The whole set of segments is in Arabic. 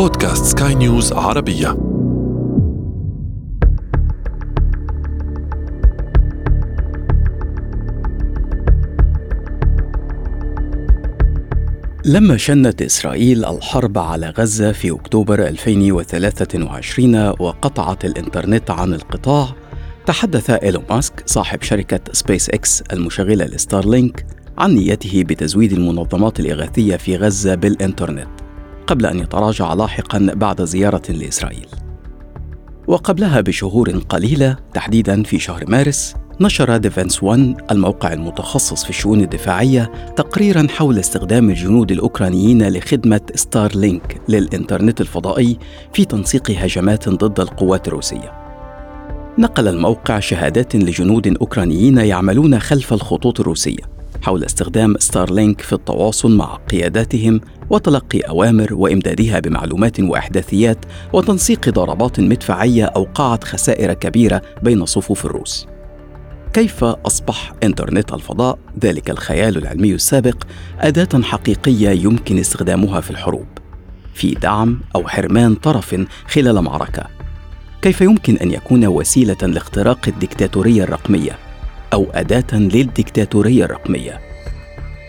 بودكاست سكاي نيوز عربية. لما شنت إسرائيل الحرب على غزة في أكتوبر 2023 وقطعت الإنترنت عن القطاع تحدث إيلون ماسك صاحب شركة سبيس إكس المشغلة لستارلينك عن نيته بتزويد المنظمات الإغاثية في غزة بالإنترنت. قبل أن يتراجع لاحقا بعد زيارة لإسرائيل. وقبلها بشهور قليلة تحديدا في شهر مارس نشر Defense 1 الموقع المتخصص في الشؤون الدفاعية تقريرا حول استخدام الجنود الأوكرانيين لخدمة ستار لينك للإنترنت الفضائي في تنسيق هجمات ضد القوات الروسية. نقل الموقع شهادات لجنود أوكرانيين يعملون خلف الخطوط الروسية. حول استخدام ستارلينك في التواصل مع قياداتهم وتلقي أوامر وإمدادها بمعلومات وإحداثيات وتنسيق ضربات مدفعية أوقعت خسائر كبيرة بين صفوف الروس. كيف أصبح إنترنت الفضاء؟ ذلك الخيال العلمي السابق أداة حقيقية يمكن استخدامها في الحروب. في دعم أو حرمان طرف خلال معركة. كيف يمكن أن يكون وسيلة لاختراق الدكتاتورية الرقمية؟ أو أداة للدكتاتورية الرقمية.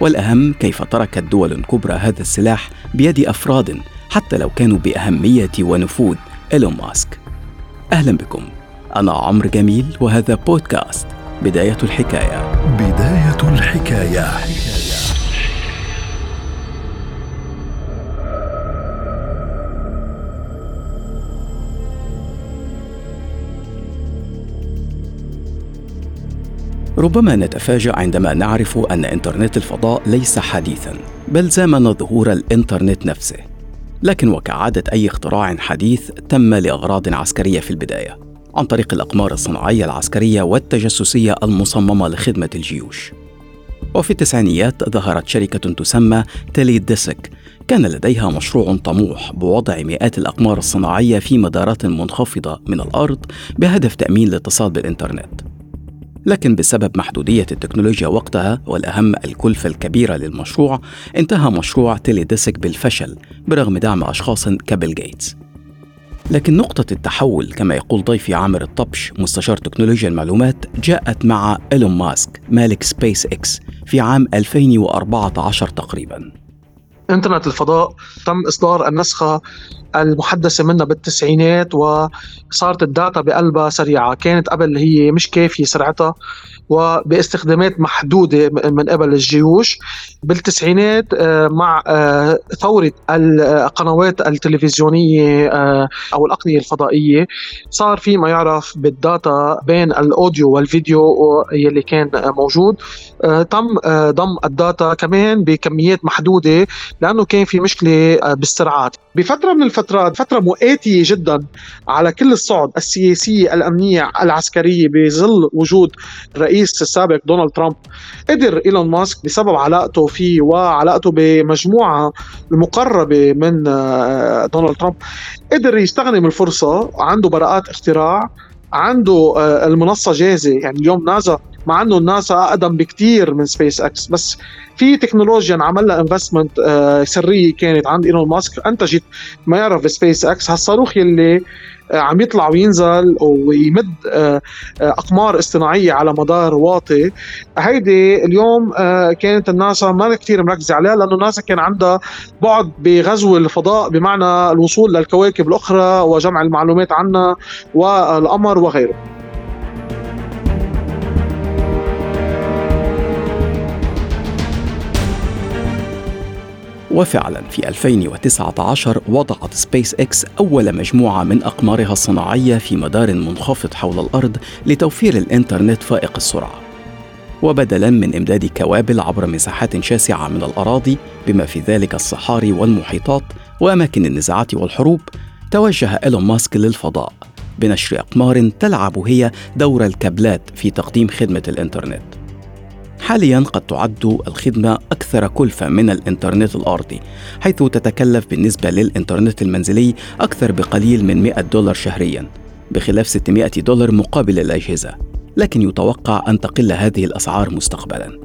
والأهم كيف تركت دول كبرى هذا السلاح بيد أفراد حتى لو كانوا بأهمية ونفوذ إيلون ماسك. أهلا بكم. أنا عمرو جميل وهذا بودكاست بداية الحكاية. بداية الحكاية. ربما نتفاجأ عندما نعرف أن إنترنت الفضاء ليس حديثا بل زامن ظهور الإنترنت نفسه. لكن وكعادة أي اختراع حديث تم لأغراض عسكرية في البداية عن طريق الأقمار الصناعية العسكرية والتجسسية المصممة لخدمة الجيوش. وفي التسعينيات ظهرت شركة تسمى تيلي ديسك كان لديها مشروع طموح بوضع مئات الأقمار الصناعية في مدارات منخفضة من الأرض بهدف تأمين الاتصال بالإنترنت. لكن بسبب محدودية التكنولوجيا وقتها والأهم الكلفة الكبيرة للمشروع انتهى مشروع Teledesic بالفشل برغم دعم أشخاص كبيل جيتس. لكن نقطة التحول كما يقول ضيفي عامر الطبش مستشار تكنولوجيا المعلومات جاءت مع إيلون ماسك مالك سبيس إكس في عام 2014 تقريباً. إنترنت الفضاء تم إصدار النسخة المحدثة منها بالتسعينات وصارت ال data بقلبها سريعة. كانت قبل هي مش كافية سرعتها. وباستخدامات محدودة من قبل الجيوش. بالتسعينات آه، مع آه، ثورة القنوات التلفزيونية آه، أو الأقنية الفضائية صار في ما يعرف بال data بين ال audio وال video يلي كان موجود. تم ضم ال data كمان بكميات محدودة لأنه كان في مشكلة بالسرعات بفترة من الفترات فترة مؤاتية جدا على كل الصعد السياسيه الأمنية العسكرية بظل وجود الرئيس السابق دونالد ترامب. قدر إيلون ماسك بسبب علاقته فيه وعلاقته بمجموعة المقربة من آه، دونالد ترامب قدر يستغنم الفرصة عنده براءات اختراع عنده آه، المنصة جاهزة. يعني اليوم نازا مع إنه الناسا أقدم بكثير من سبيس إكس بس في تكنولوجيا انعمل لها investment سرية كانت عند إيلون ماسك. انتجت ما يعرف سبيس إكس هالصاروخ يلي آه، عم يطلع وينزل ويمد آه، آه، أقمار اصطناعية على مدار واطي. هيدي اليوم كانت الناسا ما كثير مركزة عليها لأنه الناسا كان عندها بعد بغزو الفضاء بمعنى الوصول للكواكب الأخرى وجمع المعلومات عنها والقمر وغيره. وفعلا في 2019 وضعت سبيس إكس أول مجموعة من أقمارها الصناعية في مدار منخفض حول الأرض لتوفير الإنترنت فائق السرعة. وبدلا من إمداد كوابل عبر مساحات شاسعة من الأراضي بما في ذلك الصحاري والمحيطات وأماكن النزاعات والحروب توجه إيلون ماسك للفضاء بنشر أقمار تلعب هي دور الكابلات في تقديم خدمة الإنترنت. حاليا قد تعد الخدمة أكثر كلفة من الإنترنت الأرضي حيث تتكلف بالنسبة للإنترنت المنزلي أكثر بقليل من 100 دولار شهريا بخلاف 600 دولار مقابل الأجهزة لكن يتوقع أن تقل هذه الأسعار مستقبلا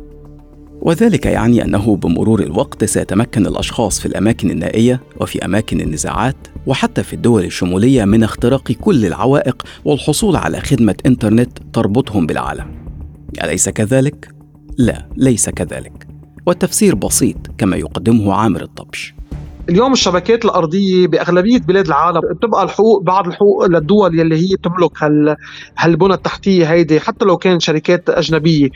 وذلك يعني أنه بمرور الوقت سيتمكن الأشخاص في الأماكن النائية وفي أماكن النزاعات وحتى في الدول الشمولية من اختراق كل العوائق والحصول على خدمة إنترنت تربطهم بالعالم. أليس كذلك؟ لا، ليس كذلك. والتفسير بسيط كما يقدمه عامر الطبش. اليوم الشبكات الأرضية بأغلبية بلاد العالم بتبقى الحقوق بعض الحقوق للدول يلي هي تملك هال هالبنى التحتية هيدي حتى لو كان شركات أجنبية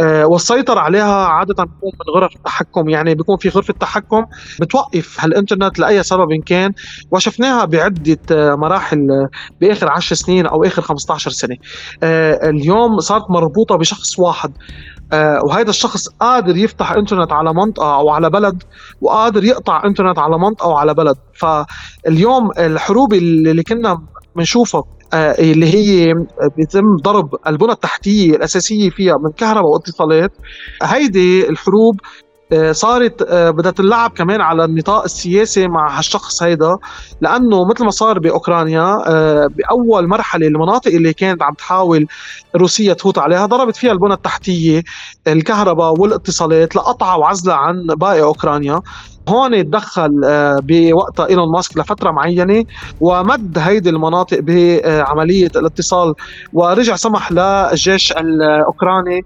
أه والسيطرة عليها عادة بيكون من غرف التحكم يعني بيكون في غرفة تحكم بتوقف هالإنترنت لأي سبب إن كان وشفناها بعدة مراحل بآخر 10 سنين أو آخر 15 سنة أه اليوم صارت مربوطة بشخص واحد آه وهذا الشخص قادر يفتح انترنت على منطقة أو على بلد وقادر يقطع انترنت على منطقة أو على بلد. فاليوم الحروب اللي كنا بنشوفها آه اللي هي بيتم ضرب البنى التحتية الأساسية فيها من كهرباء واتصالات هيدي الحروب آه، صارت آه، بدها تلعب كمان على النطاق السياسي مع هالشخص هيدا لأنه مثل ما صار بأوكرانيا آه، بأول مرحلة المناطق اللي كانت عم تحاول روسيا تفوت عليها ضربت فيها البنى التحتية الكهرباء والاتصالات لقطعها وعزلها عن باقي أوكرانيا. هون تدخل بوقتها إيلون ماسك لفترة معينة ومد هيدي المناطق بعملية الاتصال. ورجع سمح للجيش الأوكراني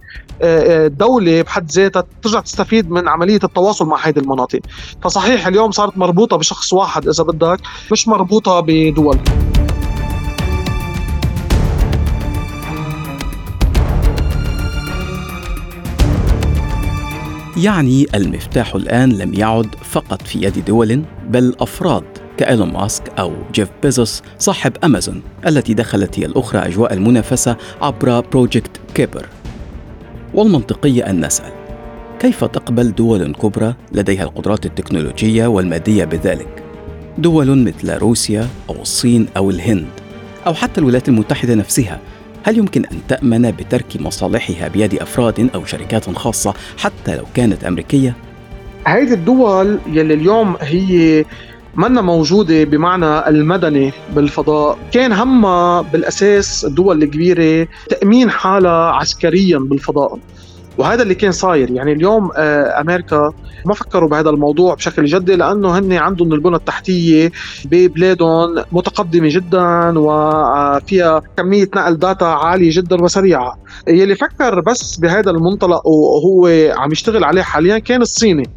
دولة بحد ذاتها ترجع تستفيد من عملية التواصل مع هيدي المناطق. فصحيح اليوم صارت مربوطة بشخص واحد إذا بدك مش مربوطة بدول. يعني المفتاح الآن لم يعد فقط في يد دول بل أفراد كإيلون ماسك أو جيف بيزوس صاحب أمازون التي دخلت هي الأخرى أجواء المنافسة عبر Project Kuiper. والمنطقية أن نسأل كيف تقبل دول كبرى لديها القدرات التكنولوجية والمادية بذلك؟ دول مثل روسيا أو الصين أو الهند أو حتى الولايات المتحدة نفسها هل يمكن أن تأمن بترك مصالحها بيد أفراد أو شركات خاصة حتى لو كانت أمريكية؟ هذه الدول يلي اليوم هي منا موجودة بمعنى المدني بالفضاء كان همها بالأساس الدول الكبيرة تأمين حالها عسكريا بالفضاء وهذا اللي كان صاير. يعني اليوم آه، أمريكا ما فكروا بهذا الموضوع بشكل جدي لأنه هن عندهم البنى التحتية ببلادهم متقدمة جدا وفيها كمية نقل داتا عالية جدا وسريعة. يلي فكر بس بهذا المنطلق وهو عم يشتغل عليه حاليا كان الصيني.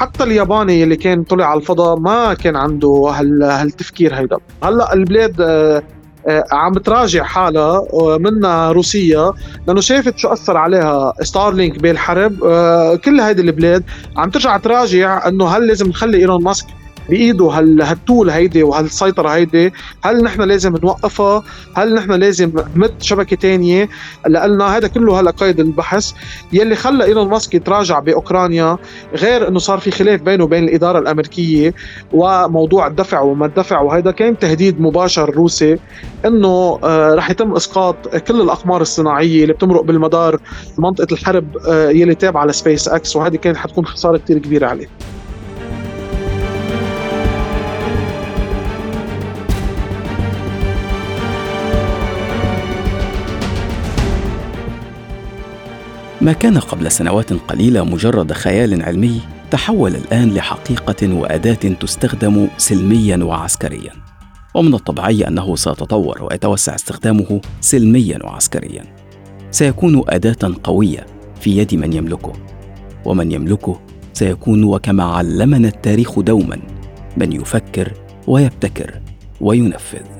حتى الياباني اللي كان طلع على الفضاء ما كان عنده هالتفكير هيدا. هلأ البلاد آه، آه، عم تراجع حالها منها روسيا لأنه شافت شو أثر عليها ستارلينك بالحرب. آه، كل هيدي البلاد عم ترجع تراجع إنه هل لازم نخلي إيلون ماسك بإيده ال tool هيدي وهالسيطره هيدي؟ هل نحن لازم نوقفها؟ هل نحن لازم نمد شبكة تانية؟ لألنا هذا كله هلأ قيد البحث. يلي خلى إيلون ماسك يتراجع بأوكرانيا غير إنه صار في خلاف بينه وبين الإدارة الأمريكية وموضوع الدفع وما الدفع. وهذا كان تهديد مباشر روسي إنه آه رح يتم إسقاط كل الأقمار الصناعية اللي بتمرق بالمدار منطقة الحرب آه يلي تابعة لسبيس إكس. وهذه كانت حتكون خسارة كثير كبيرة عليه. ما كان قبل سنوات قليلة مجرد خيال علمي تحول الآن لحقيقة وأداة تستخدم سلميا وعسكريا. ومن الطبيعي أنه سيتطور ويتوسع استخدامه سلميا وعسكريا. سيكون أداة قوية في يد من يملكه. ومن يملكه سيكون وكما علمنا التاريخ دوما من يفكر ويبتكر وينفذ.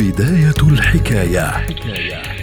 بداية الحكاية, حكاية.